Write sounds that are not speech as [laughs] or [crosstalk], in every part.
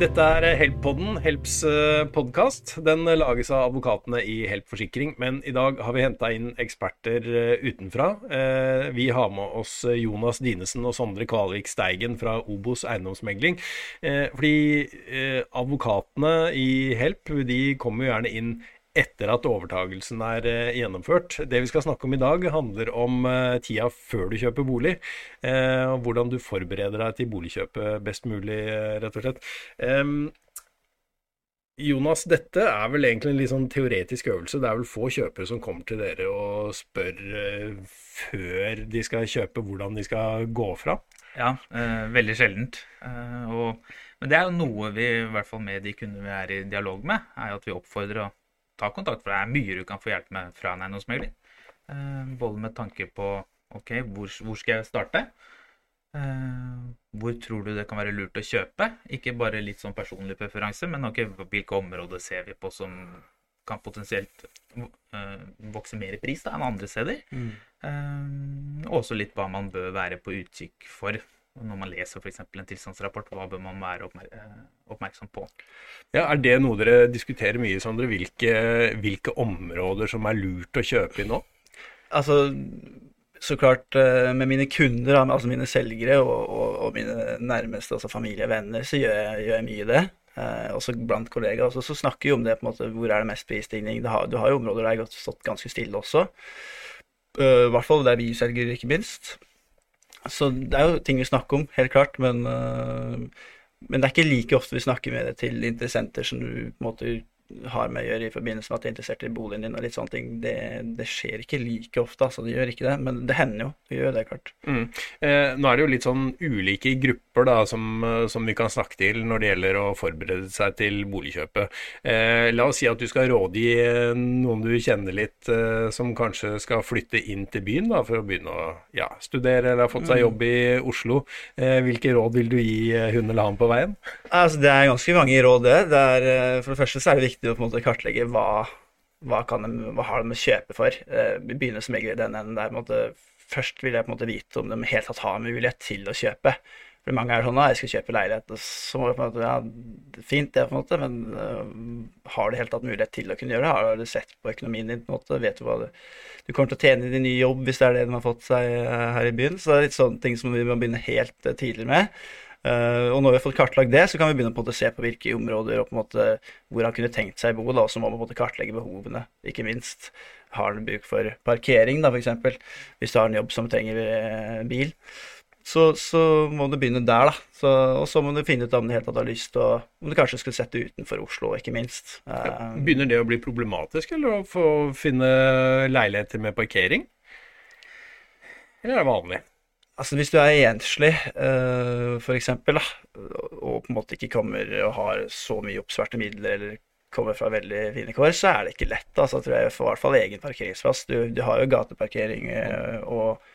Dette er Help-podden, Helps eh, podkast. Den lages av advokatene i Help Forsikring, men i dag har vi henta inn eksperter eh, utenfra. Eh, vi har med oss Jonas Dinesen og Sondre Kvalvik Steigen fra Obos eiendomsmegling. Fordi advokatene i Help de kommer jo gjerne inn etter at overtagelsen er eh, gjennomført. Det vi skal snakke om i dag, handler om eh, tida før du kjøper bolig. Eh, og hvordan du forbereder deg til boligkjøpet best mulig, rett og slett. Jonas, dette er vel egentlig en litt sånn teoretisk øvelse. Det er vel få kjøpere som kommer til dere og spør før de skal kjøpe, hvordan de skal gå fra? Ja, eh, veldig sjeldent. Eh, og, men det er jo noe vi, i hvert fall med de kundene vi er i dialog med, er at vi oppfordrer å ta kontakt, for det er mye du kan få hjelp med fra en eiendomsmegler. Eh, både med tanke på OK, hvor, hvor skal jeg starte? Eh, hvor tror du det kan være lurt å kjøpe? Ikke bare litt sånn personlig preferanse, men okay, hvilke områder ser vi på som kan potensielt uh, vokse mer i pris da, enn andre steder. Mm. Uh, også litt hva man bør være på utkikk for når man leser f.eks. en tilstandsrapport, hva bør man være oppmer oppmerksom på? Ja, Er det noe dere diskuterer mye, Sondre? Hvilke, hvilke områder som er lurt å kjøpe i nå? Altså, så klart eh, med mine kunder, altså mine selgere og, og, og mine nærmeste, altså familie og venner, så gjør jeg, gjør jeg mye det. Eh, også blant kollegaer også, så snakker vi om det, på en måte, hvor er det mest prisstigning. Du har, du har jo områder der det har stått ganske stille også. Uh, hvert fall der vi selger, ikke minst. Så det er jo ting vi snakker om, helt klart, men, uh, men det er ikke like ofte vi snakker med det til interessenter som du på en måte har med å gjøre i forbindelse med at de er interessert i boligen din og litt sånne ting, det, det skjer ikke like ofte. altså Det gjør ikke det, men det hender jo. Det gjør det, klart. Mm. Eh, nå er det jo litt sånn ulike grupper da, som, som, vi kan snakke til når det gjelder å forberede seg til boligkjøpet. Eh, la oss si at du skal rådgi noen du kjenner litt, eh, som kanskje skal flytte inn til byen da, for å begynne å ja, studere eller har fått seg mm. jobb i Oslo. Eh, hvilke råd vil du gi hun eller han på veien? Altså, det er ganske mange råd, det. det er, eh, for det første så er det viktig å på en måte kartlegge hva, hva, de, hva har de å kjøpe for. Eh, vi begynner som regel i den enden der. Måte, først vil jeg på en måte vite om de helt tatt har mulighet til å kjøpe. For mange er sånn at jeg skal kjøpe leilighet, så må en måte, ja, fint det, på en måte, men uh, har du helt tatt mulighet til å kunne gjøre det? Har du sett på økonomien din? på en måte, Vet du hva du, du kommer til å tjene i din nye jobb hvis det er det de har fått seg uh, her i byen? Så det er litt sånne ting som vi må begynne helt uh, tidlig med. Og når vi har fått kartlagt det, så kan vi begynne på å se på hvilke områder og på en måte hvor han kunne tenkt seg å bo. da, Så må vi på en måte kartlegge behovene, ikke minst. Har han bruk for parkering, da, f.eks. Hvis du har en jobb som trenger bil. Så, så, må du begynne der, da. Så, og så må du finne ut om du helt har lyst til å Om du kanskje skulle sette utenfor Oslo, ikke minst. Ja, Begynner det å bli problematisk, eller å få finne leiligheter med parkering? Eller er det vanlig? Altså Hvis du er enslig, uh, f.eks., og på en måte ikke kommer og har så mye oppsvarte midler, eller kommer fra veldig fine kår, så er det ikke lett. altså tror jeg For i hvert fall egen parkeringsplass. Du, du har jo gateparkering, uh, og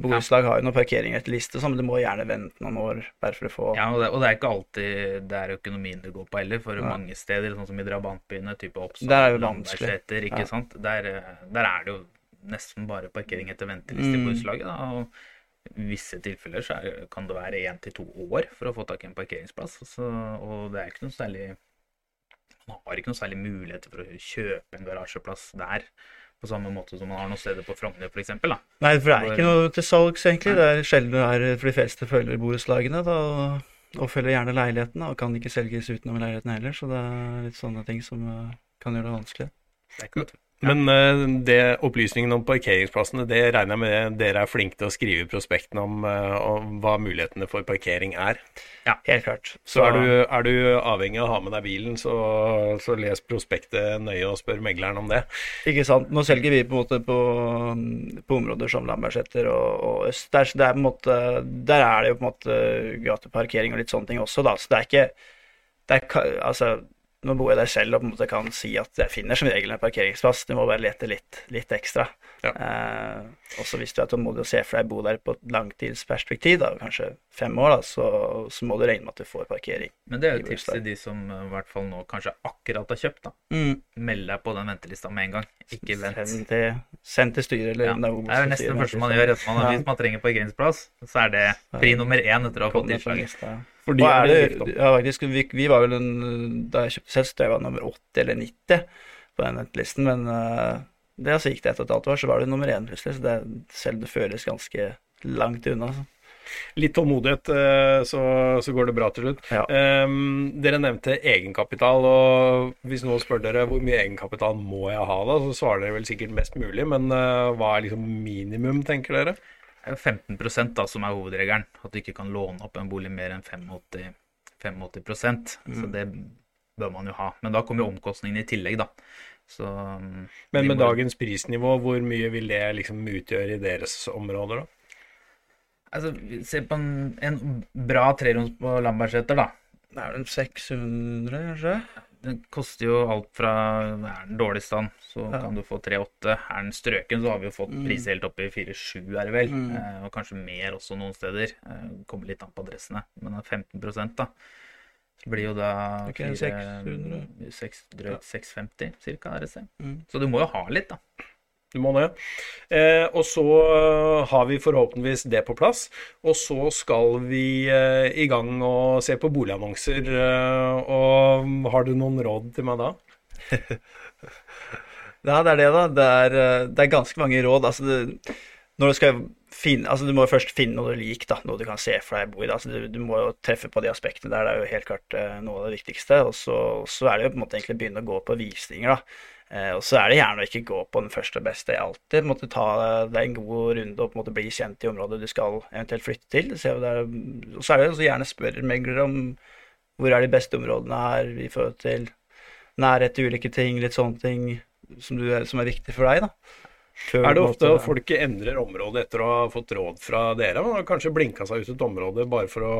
borettslag har jo noen parkering etter liste, så, men du må gjerne vente noen år bare for å få Ja, og det, og det er ikke alltid det er økonomien det går på heller. For ja. mange steder, sånn som i drabantbyene, type Oppsal, Landbergseter, ikke sant. Der, der, er det jo nesten bare parkering etter venteliste i mm. borettslaget. og i visse tilfeller så er, kan det være én til to år for å få tak i en parkeringsplass. Så, og det er ikke noe særlig Man har ikke noe særlig muligheter for å kjøpe en garasjeplass der. På samme måte som man har noen steder på Frogner f.eks. Nei, for det er ikke noe til salgs, egentlig. Det er sjelden det er for de fleste følger borettslagene. Og følger gjerne leiligheten, og kan ikke selges utenom leiligheten heller. Så det er litt sånne ting som eh, kan gjøre det vanskelig. Det er ikke men uh, det opplysningene om parkeringsplassene, det regner jeg med dere er flinke til å skrive i prospektene om, uh, om, hva mulighetene for parkering er? Ja, helt klart. Så, så er, du, er, du, avhengig av å ha med deg bilen, så, så, les prospektet nøye og spør megleren om det. Ikke sant. Nå selger vi på, på, på områder som Lambertseter og, og Øst. Der, der, måte, der, er det jo på en måte gateparkering og litt sånne ting også, da. Så det er ikke det er, altså, nå bor jeg der selv og på en måte kan si at jeg finner som regel en parkeringsplass. Du må bare lete litt, litt ekstra. Ja. Eh, også hvis du er tålmodig og ser for deg å bo der på et langtidsperspektiv, da, kanskje fem år, da, så, så, må du regne med at du får parkering. Men det er jo et tips til de som eh, i hvert fall nå kanskje akkurat har kjøpt. da. Mm. Meld deg på den ventelista med en gang. Ikke vent. Send til, send til styret eller ja. Det er jo nesten det første man gjør. Man, ja. Hvis man trenger parkeringsplass, så er det pri nummer én etter å ha fått tilslaget. For de Og er det ja, faktisk, vi, vi var vel en, Da jeg kjøpte selv, jeg var nummer 80 eller 90 på den listen, men uh, det altså gikk det et og et halvt år, så var det nummer én plutselig. Så det, selv det føles ganske langt unna. Så. Litt tålmodighet, eh, så, så går det bra til slutt. Ja. Um, dere nevnte egenkapital, og hvis noen spør dere hvor mye egenkapital må jeg ha da, så svarer dere vel sikkert mest mulig, men uh, hva er liksom minimum, tenker dere? Er jo 15 da som er hovedregelen. At du ikke kan låne opp en bolig mer enn 85, 85% Så det bør man jo ha. Men da kommer jo omkostningene i tillegg, da. Så um, Men med må- dagens prisnivå, hvor mye vil det liksom utgjøre i deres områder da? Altså, se på en, en bra treroms på Lambertseter, da. Det er vel 600, kanskje? Den koster jo alt fra Er den dårlig stand, så Ja. kan du få 3,8. Er den strøken, så har vi jo fått Mm. priser helt opp i 4,7, er det vel. Mm. Eh, og kanskje mer også noen steder. Eh, kommer litt an på adressene. Men det er 15 da. Så blir jo da okay, 600. 6, drøyt 650 ca. RSC. Mm. Så du må jo ha litt, da. Du må det. Eh, og så eh, har vi forhåpentligvis det på plass. Og så skal vi eh, i gang og se på boligannonser. Eh, og har du noen råd til meg da? [laughs] Ja, det er det, da. Det er, eh, det er ganske mange råd. Altså, det, når du skal finne Altså, du må først finne noe du liker, da. Noe du kan se for deg bo i. Altså, du, du må jo treffe på de aspektene der. Det er jo helt klart eh, noe av det viktigste. Og så, er det jo på en måte egentlig begynne å gå på visninger, da. Eh, og så er det gjerne å ikke gå på den første beste alltid. Måtte ta deg en god runde og på en måte bli kjent i området du skal eventuelt flytte til. Og så er det også gjerne spørre meglere om hvor er de beste områdene her i forhold til nærhet til ulike ting, litt sånne ting som, du, som er viktig for deg, da. Før Er det ofte måte- at folk endrer område etter å ha fått råd fra dere? Man har kanskje blinka seg ut et område bare for å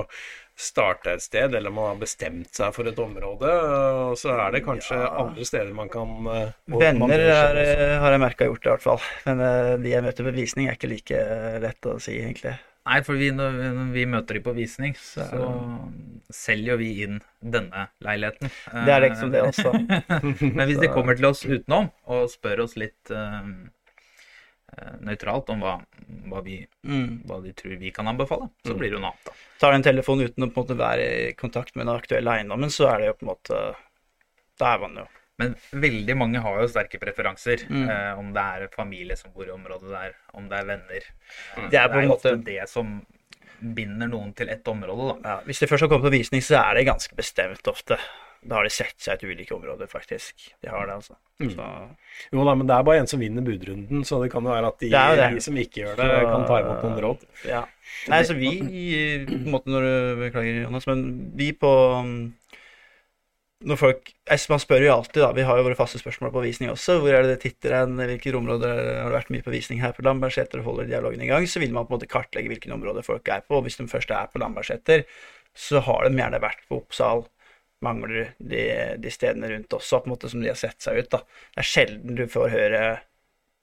starte et sted, eller man har bestemt seg for et område, og så er det kanskje Ja. andre steder man kan eh, man Venner er, skjønne også. har jeg merka gjort det, i hvert fall. Men eh, de jeg møter på visning, er ikke like eh, lett å si, egentlig. Nei, for vi, når vi- når vi møter de på visning, Så så, er selger jo vi inn denne leiligheten. Det er liksom det også. [laughs] Men hvis de kommer til oss utenom og spør oss litt eh, eh, nøytralt om hva, hva, vi, Mm. hva de tror vi kan anbefale, så Mm. blir det jo noe annet, da. Tar du en telefon uten å på en måte være i kontakt med den aktuelle eiendommen, så er det jo på en måte Da er man jo Men veldig mange har jo sterke preferanser. Mm. Eh, om det er familie som bor i området der, om det er venner. Mm. Det er på en måte- det som binder noen til ett område, da. ja, Hvis de først har kommet på visning, så er det ganske bestemt ofte. Da har de sett seg ut ulike områder, faktisk. De har det, altså. Mm. Så, Jo da, men det er bare en som vinner budrunden, så det kan jo være at de, Det det. de som ikke gjør det, Så- kan ta imot noen råd. ja. Nei, så vi på en måte når du Beklager, Jonas, men vi på Når folk Man spør jo alltid, da. Vi har jo våre faste spørsmål på visning også. Hvor er det det titter hen? Hvilke områder har det vært mye på visning her på Lambertseter? og Holder dialogen i gang? Så vil man på en måte kartlegge hvilke områder folk er på. Og hvis de først er på Lambertseter, så har de gjerne vært på Oppsal, Manglerud, de, de stedene rundt også, på en måte som de har sett seg ut. da. Det er sjelden du får høre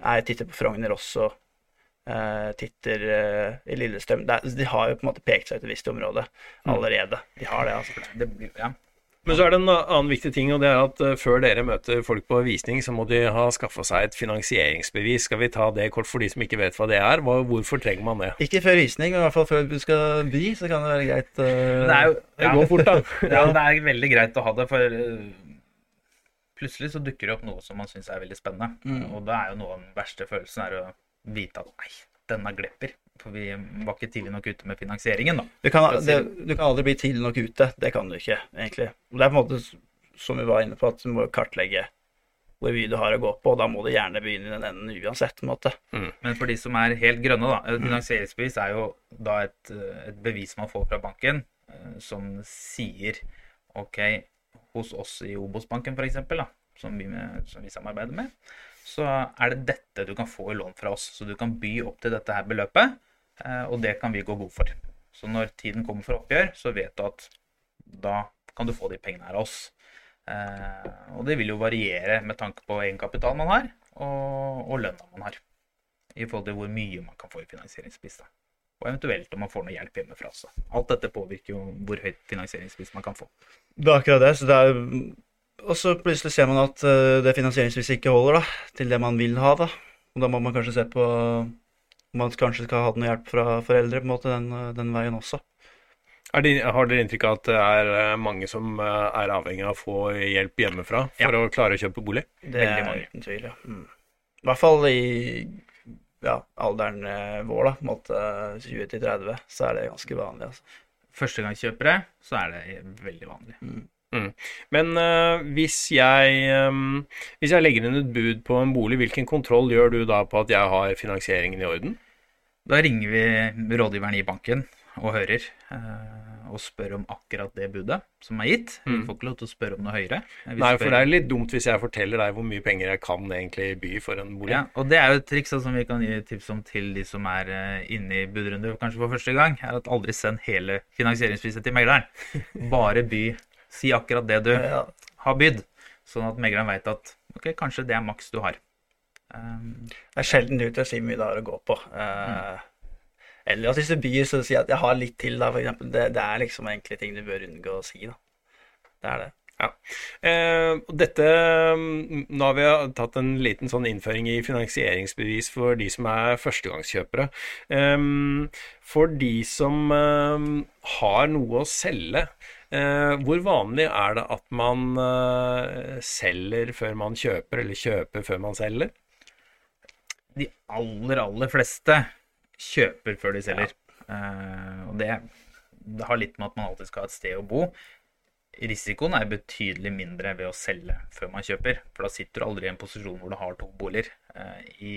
Jeg titter på Frogner også. eh, titter eh, i Lillestrøm. Er, de har jo på en måte pekt seg ut et visst område allerede. De har det, altså. Det blir, ja. Men så er det en annen viktig ting, og det er at eh, før dere møter folk på visning, så må de ha skaffa seg et finansieringsbevis. Skal vi ta det kort for de som ikke vet hva det er? Hvorfor trenger man det? Ikke før visning, men i hvert fall før du skal by, så kan det være greit. Uh... Det er jo Det går fort, da. [laughs] ja, det er veldig greit å ha det, for eh, plutselig så dukker det opp noe som man syns er veldig spennende. Mm. Og da er jo noe av den verste følelsen er å vite at nei, denne glepper. For vi var ikke tidlig nok ute med finansieringen, da. Du kan, det, du kan aldri bli tidlig nok ute. Det kan du ikke, egentlig. Og Det er på en måte som vi var inne på, at du må kartlegge hvor mye du har å gå på, og da må du gjerne begynne i den enden uansett. på en måte. Men for de som er helt grønne, da. Et finansieringsbevis er jo da et, et bevis man får fra banken eh, som sier OK, hos oss i Obos-banken f.eks., som, vi med- som vi samarbeider med, så er det dette du kan få i lån fra oss. Så du kan by opp til dette her beløpet, og det kan vi gå god for. Så når tiden kommer for oppgjør, så vet du at da kan du få de pengene her av oss. Eh, og det vil jo variere med tanke på egenkapitalen man har, og, og lønna man har. I forhold til hvor mye man kan få i finansieringsbistand. Og eventuelt om man får noe hjelp hjemmefra også. Alt dette påvirker jo hvor høyt finansieringsbistand man kan få. Det er akkurat det. så det er... Og så plutselig ser man at eh, det finansieringsvis ikke holder da, til det man vil ha. da. Og da må man kanskje se på man kanskje skal ha noe hjelp fra foreldre på en måte den, den veien også. Er det, har dere inntrykk av at det er eh, mange som eh, er avhengig av å få hjelp hjemmefra for å klare å kjøpe bolig? Det er mange. uten tvil, ja. Mm. I hvert fall i ja, alderen eh, vår, da, på en måte 20 til 30, så er det ganske vanlig. altså. Førstegangskjøpere, så er det veldig vanlig. Men eh, hvis, jeg, eh, hvis jeg legger inn et bud på en bolig, hvilken kontroll gjør du da på at jeg har finansieringen i orden? Da ringer vi rådgiveren i banken og hører, eh, og spør om akkurat det budet som er gitt. Vi får ikke lov til å spørre om noe høyere. Vi Mm. Nei, for det er litt dumt hvis jeg forteller deg hvor mye penger jeg kan egentlig by for en bolig. Ja, og det er jo et triks som vi kan gi tips om til de som er inne i budrunde kanskje for første gang, er at aldri send hele finansieringspriset til megleren. [laughs] Bare by. Si akkurat det du Ja, har bydd, sånn at megleren veit at ok, kanskje det er maks du har. Um, det er sjelden ut å si mye det har å gå på. Eh, Eller at hvis du byr, så si at jeg har litt til, da, for eksempel. Det, det er liksom egentlig ting du bør unngå å si, da. Det er det. Ja. Eh, dette mm, Nå har vi tatt en liten sånn innføring i finansieringsbevis for de som er førstegangskjøpere. Eh, for de som eh, har noe å selge, eh, hvor vanlig er det at man eh, selger før man kjøper, eller kjøper før man selger? de aller, aller fleste kjøper før de selger. Eh, og det, det har litt med at man alltid skal ha et sted å bo. Risikoen er betydelig mindre ved å selge før man kjøper, for da sitter du aldri i en posisjon hvor du har to boliger. Eh, I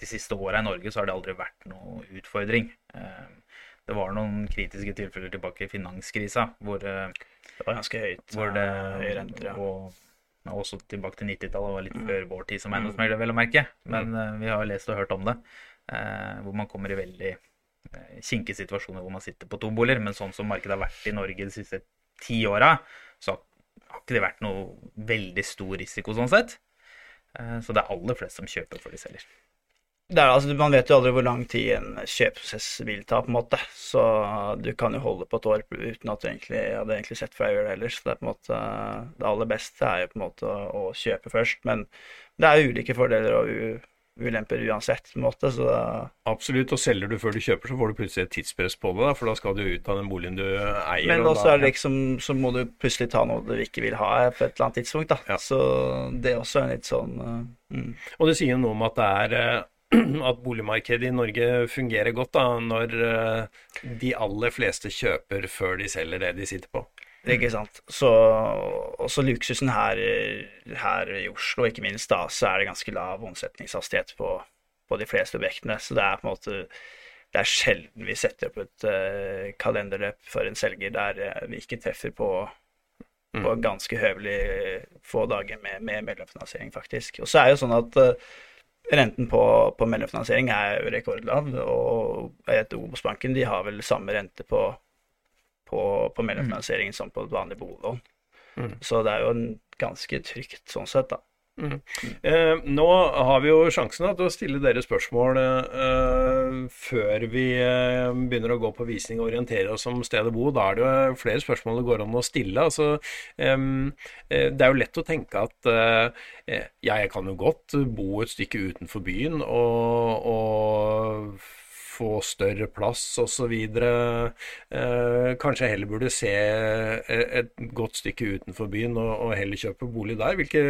de siste åra i Norge så har det aldri vært noe utfordring. Eh, det var noen kritiske tilfeller tilbake i finanskrisa hvor, eh, Det var ganske høyt. hvor det høy renter, ja. og, også tilbake til 90-tallet, var litt før vår tid som eiendomsmegler, vel å merke. Men eh, vi har lest og hørt om det. eh, hvor man kommer i veldig kinkige situasjoner hvor man sitter på to boliger. Men sånn som markedet har vært i Norge de siste ti åra, så har ikke det vært noe veldig stor risiko sånn sett. Eh, så det er aller flest som kjøper før de selger. Er, altså, man vet jo aldri hvor lang tid en kjøpeprosess vil ta, på en måte. Så du kan jo holde på et år uten at du egentlig hadde egentlig sett for deg å gjøre det ellers. Så det er på en måte Det aller beste er jo på en måte å, å kjøpe først. Men det er ulike fordeler og ulemper uansett, på en måte. Så da, Absolutt, og selger du før du kjøper, så får du plutselig et tidspress på det, for da skal du ut av den boligen du eier. men og også da- er det liksom Så må du plutselig ta noe du ikke vil ha på et eller annet tidspunkt, da. Ja. Så det også er litt sånn uh, mm. Og det sier jo noe om at det er eh, [clears throat] at boligmarkedet i Norge fungerer godt da, når eh, de aller fleste kjøper før de selger det de sitter på. Ikke sant. Så også luksusen her, her i Oslo, ikke minst, da, så er det ganske lav omsetningshastighet på, på de fleste objektene. Så det er på en måte det er sjelden vi setter opp et uh, kalenderløp for en selger der uh, vi ikke treffer på, på ganske høvelig få dager med, med mellomfinansiering, faktisk. Og så er det jo sånn at eh, renten på, på mellomfinansiering er jo rekordlav, og jeg vet Obos-banken de har vel samme rente på på, på mellomfinansieringen som på et vanlig boliglån. Mm. Så det er jo en ganske trygt sånn sett, da. Eh, nå har vi jo sjansen da, til å stille dere spørsmål eh, før vi eh, begynner å gå på visning og orientere oss om stedet å bo. Da er det jo flere spørsmål det går an å stille. Altså, eh, det er jo lett å tenke at eh, eh, ja, jeg kan jo godt bo et stykke utenfor byen og, og få større plass osv. Eh, kanskje heller burde se e- et godt stykke utenfor byen og, og heller kjøpe bolig der. Hvilke,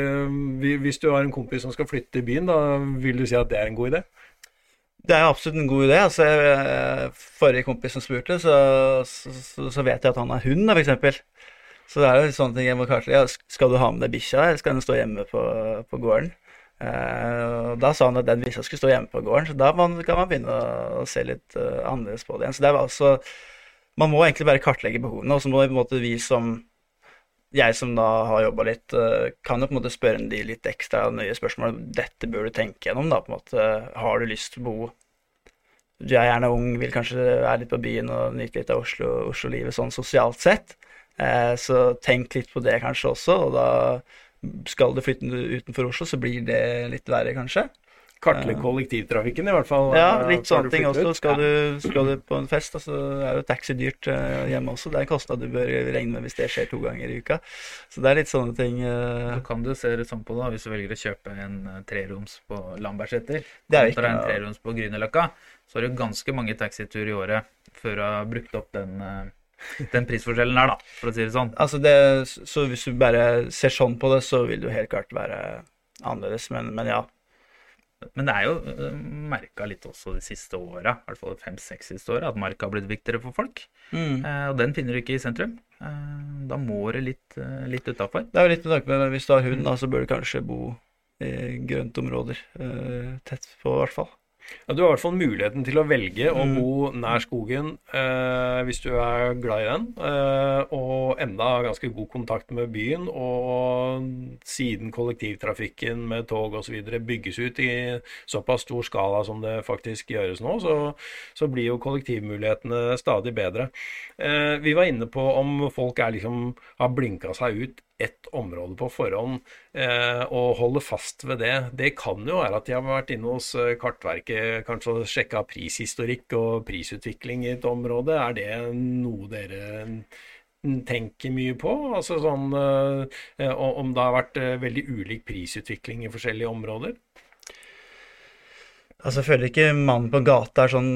hvis du har en kompis som skal flytte til byen, da vil du si at det er en god idé? Det er absolutt en god idé. Altså, forrige kompis som spurte, så, så, så, vet jeg at han har hund, f.eks. Så det er jo sånne ting jeg må kartlegge. Skal du ha med deg bikkja, eller skal den stå hjemme på, på gården? Eh, da sa han at den visa skulle stå hjemme på gården, så da kan man begynne å, se litt eh, annerledes på det igjen. Så det var altså Man må egentlig bare kartlegge behovene, og så må på en måte vi som jeg som da har jobba litt, eh, kan jo på en måte spørre de litt ekstra nøye spørsmål. Dette bør du tenke gjennom, da. på en måte. Har du lyst til å bo Du er gjerne ung, vil kanskje være litt på byen og nyte litt av Oslo, Oslo-livet sånn sosialt sett. Så tenk litt på det kanskje også, og da skal du flytte utenfor Oslo, så blir det litt verre, kanskje. Kartlegge kollektivtrafikken, i hvert fall. Ja, eh, litt sånne ting også. Skal du, skal du på en fest, så er jo taxi dyrt eh, hjemme også. Det er en kostnad du bør regne med hvis det skjer to ganger i uka. Så det er litt sånne ting Uh... Så kan du se det sånn på da, hvis du velger å kjøpe en eh, treroms på Lambertseter Det er kontra ikke en treroms på Grünerløkka, så har du ganske mange taxiturer i året før du har brukt opp den, eh, den prisforskjellen der, da, for å si det sånn. Altså det, så hvis du bare ser sånn på det, så vil det jo helt klart være annerledes, men, men ja. Men det er jo uh, merka litt også de siste åra, i hvert fall fem-seks siste åra, at marka har blitt viktigere for folk. Mm. Eh, og den finner du ikke i sentrum. Eh, da må du litt, uh, litt utafor. Det er jo litt med tanke på hvis du har hund, da, så bør du kanskje bo i grøntområder. Eh, tett på, i hvert fall. Ja, du har i hvert fall muligheten til å velge å Mm. bo nær skogen eh, hvis du er glad i den, eh, og enda ganske god kontakt med byen. Og siden kollektivtrafikken med tog osv. bygges ut i såpass stor skala som det faktisk gjøres nå, så, så blir jo kollektivmulighetene stadig bedre. Eh, vi var inne på om folk er liksom, har blinka seg ut ett område på forhånd eh, og holder fast ved det. Det kan jo være at de har vært inne hos eh, Kartverket, kanskje sjekka prishistorikk og prisutvikling i et område. Er det noe dere tenker mye på? Altså sånn eh, om det har vært eh, veldig ulik prisutvikling i forskjellige områder? Altså, jeg føler ikke mannen på gata er sånn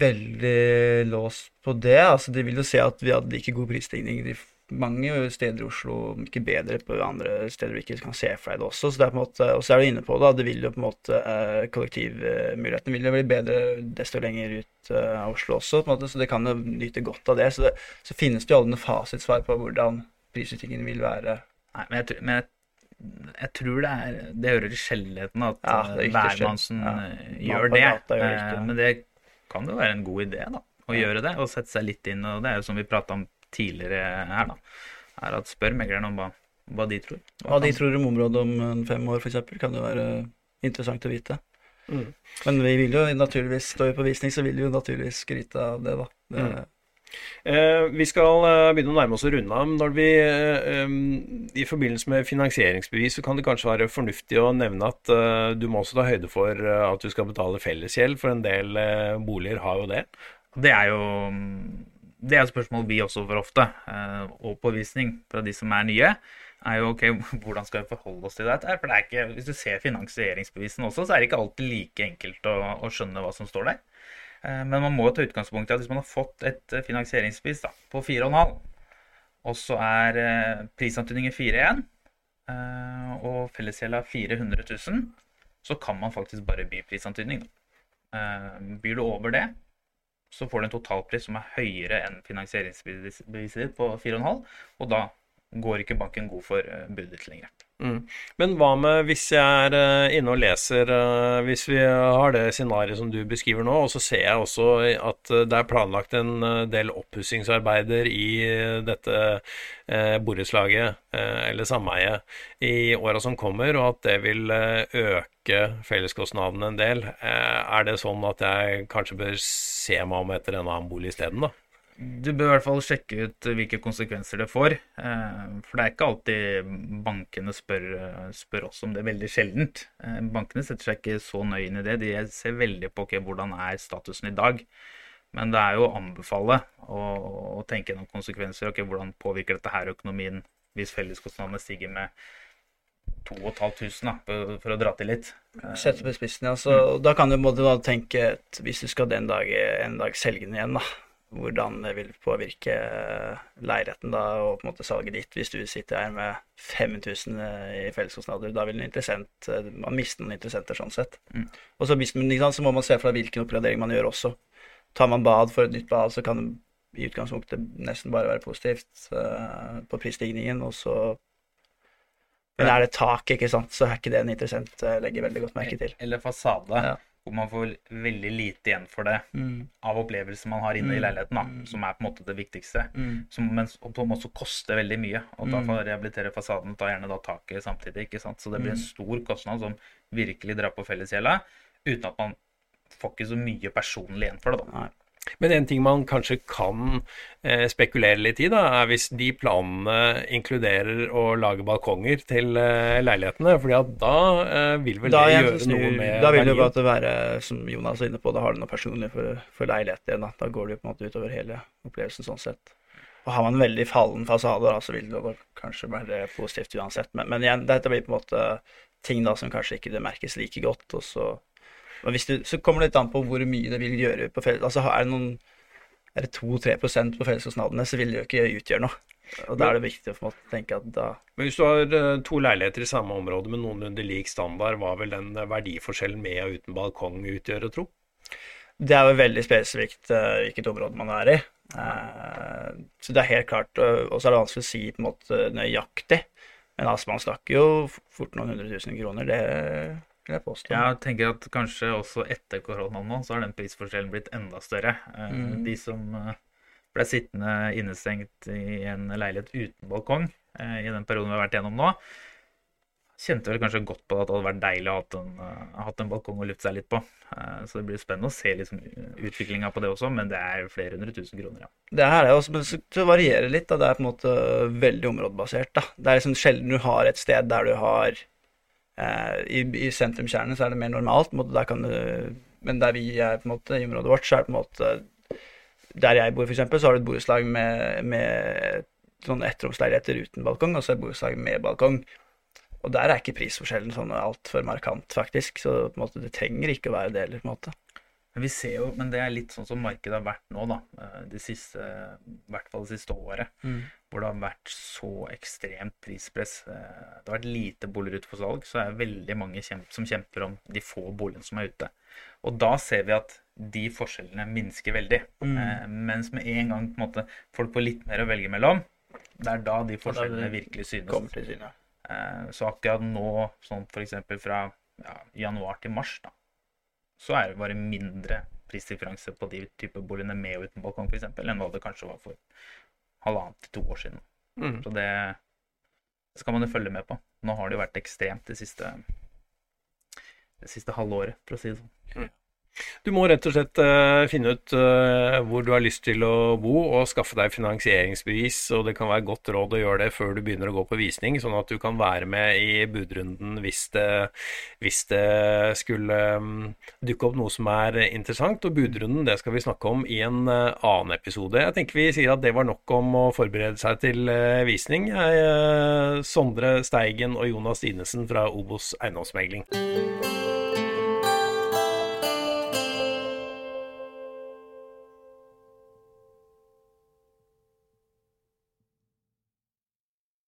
veldig låst på det. Altså, de vil jo se at vi hadde like god prisstigning i mange steder i Oslo, ikke bedre på andre steder du ikke kan se for deg det også. Så det er på en måte, og så er du inne på det, det vil jo på en måte eh, kollektivmulighetene vil jo bli bedre desto lenger ut eh, av Oslo også, på en måte, så det kan jo nyte godt av det. Så, det, så finnes det jo aldri noe fasitsvar på hvordan prisutviklingen vil være. Nei, men jeg, tror- men jeg, jeg tror det er Det hører til sjeldenheten at Ja, eh, hvermannsen eh, gjør det. gjør det. Men det kan jo være en god idé, da. Å Ja. gjøre det, og sette seg litt inn. Og det er jo som vi prata om tidligere her, da. Er at spør megleren om hva, hva de tror. Hva de tror om området om fem år, f.eks., kan jo være interessant å vite. Mm. Men vi vil jo naturligvis, står vi på visning, så vil vi jo naturligvis skryte av det, da. Det, Mm. Eh, vi skal eh, begynne å nærme oss å runde av. Når vi, eh, I forbindelse med finansieringsbevis så kan det kanskje være fornuftig å nevne at eh, du må også ta høyde for eh, at du skal betale fellesgjeld, for en del eh, boliger har jo det. Det er jo det er et spørsmål vi også får ofte, eh, og påvisning fra de som er nye. er jo ok, [laughs] Hvordan skal vi forholde oss til dette? For det er ikke, Hvis du ser finansieringsbevisene også, så er det ikke alltid like enkelt å, å skjønne hva som står der. Eh, Men man må ta utgangspunkt i at hvis man har fått et eh, finansieringsbevis da, på 4,5, og så er prisantydningen 4,1 eh, og fellesgjelda 400 000, så kan man faktisk bare by prisantydning. Byr du over det, så får du en totalpris som er høyere enn finansieringsbeviset på 4,5, og da går ikke banken god for eh, budet lenger. Mm. Men hva med hvis jeg er eh, inne og leser eh, Hvis vi har det scenarioet som du beskriver nå, og så ser jeg også at eh, det er planlagt en del oppussingsarbeider i dette eh, borettslaget eller sameiet i åra som kommer, og at det vil øke felleskostnadene en del. Er det sånn at jeg kanskje bør se meg om etter en annen bolig isteden, da? Du bør i hvert fall sjekke ut hvilke konsekvenser det får. eh, For det er ikke alltid bankene spør, eh, spør oss om det, veldig sjeldent. Eh, Bankene setter seg ikke så nøye inn i det. De ser veldig på okay, hvordan er statusen i dag. Men det er jo å anbefale å, å tenke gjennom konsekvenser. Okay, Hvordan påvirker dette her økonomien hvis felleskostnadene stiger med 2500, da, for- å dra til litt. Sett Sette på spissen, ja. Så da kan du både tenke at hvis du skal den dag, en dag selge den igjen, da, hvordan det vil påvirke eh, leiligheten da, og på en måte salget ditt. Hvis du sitter her med 5000 i felleskostnader, da vil en interessent eh, man mister noen interessenter sånn sett. Mm. Og så, sant, så må man se for deg hvilken oppgradering man gjør også. Tar man bad for et nytt bad, så kan det i utgangspunktet nesten bare være positivt uh, på prisstigningen, og så Men er det tak, ikke sant, så er ikke det en interessent eh, legger veldig godt merke til. Eller fasade, Ja. Hvor man får veldig lite igjen for det. Mm. av opplevelser man har inne i Mm. leiligheten, da, Mm. som er på en måte det viktigste. Mm. Som, men som også koster veldig mye. Og da Mm. får rehabilitere fasaden, ta gjerne da taket samtidig. ikke sant? Så det blir en stor kostnad som virkelig drar på fellesgjelda, uten at man får ikke så mye personlig igjen for det. da. Nei. Men en ting man kanskje kan eh, spekulere litt i, da, er hvis de planene inkluderer å lage balkonger til eh, leilighetene. fordi at da eh, vil vel Da, det gjøre noe med da vil det jo bare være, som Jonas er inne på, da har du noe personlig for, for leilighet igjen. Da. da går det jo på en måte utover hele opplevelsen sånn sett. Og har man veldig fallen fasade, da, så vil det kanskje være positivt uansett. Men, men igjen, dette blir på en måte ting da som kanskje ikke det merkes like godt. Og så, du, så kommer det litt an på hvor mye det vil gjøre på felles... Altså, er det noen er det 2-3% på felleskostnadene, så vil det jo ikke utgjøre noe. Og da er det viktig å tenke at da Men hvis du har eh, to leiligheter i samme område med noenlunde lik standard, hva vil den eh, verdiforskjellen med og uten balkong utgjøre, tro? Det er jo veldig spesifikt uh, hvilket område man er i. Så det er helt klart Og så er det vanskelig å si på en måte nøyaktig. Men altså, man snakker jo fort noen hundre tusen kroner. Det jeg påstå. Jeg tenker at kanskje også etter koronaen nå, så har den prisforskjellen blitt enda større. Mm. De som ble sittende innestengt i en leilighet uten balkong eh, i den perioden vi har vært gjennom nå. Kjente vel kanskje godt på at det hadde vært deilig å ha hatt en, hatt en balkong å lufte seg litt på. Så det blir spennende å se liksom, utviklinga på det også, men det er flere hundre tusen kroner, ja. Det er også, men det varierer litt. Da. Det er på en måte veldig områdebasert. Da. Det er liksom sjelden du har et sted der du har I, i sentrumskjernen så er det mer normalt, måte, du, men der vi er på en måte i området vårt, så er det på en måte der jeg bor, f.eks., så har du et borettslag med, med sånne ettromsleiligheter uten balkong, og så et borettslag med balkong. Og der er ikke prisforskjellen sånn altfor markant, faktisk. Så på en måte, det trenger ikke å være det heller, på en måte. Men vi ser jo, men det er litt sånn som markedet har vært nå, da. Eh, det siste, I hvert fall det siste året. Mm. Hvor det har vært så ekstremt prispress. Eh, det har vært lite boliger ute for salg, så er det veldig mange som kjemper om de få boligene som er ute. Og da ser vi at de forskjellene minsker veldig. Mm. Eh, mens med en gang på en måte, folk får litt mer å velge mellom, det er da de forskjellene virkelig synes. Eh, så akkurat nå, sånn f.eks. fra ja, januar til mars, da, så er det bare mindre prisdifferanse på de type boligene med og uten balkong f.eks. enn hva det kanskje var for halvannet til to år siden. Mm. Så det skal man jo følge med på. Nå har det jo vært ekstremt det siste, det siste halvåret, for å si det sånn. Mm. Du må rett og slett uh, finne ut uh, hvor du har lyst til å bo, og skaffe deg finansieringsbevis. Og det kan være godt råd å gjøre det før du begynner å gå på visning, sånn at du kan være med i budrunden hvis det, hvis det skulle um, dukke opp noe som er interessant. Og budrunden det skal vi snakke om i en uh, annen episode. Jeg tenker vi sier at det var nok om å forberede seg til visning. Jeg, Sondre Steigen og Jonas Dinesen fra Obos eiendomsmegling.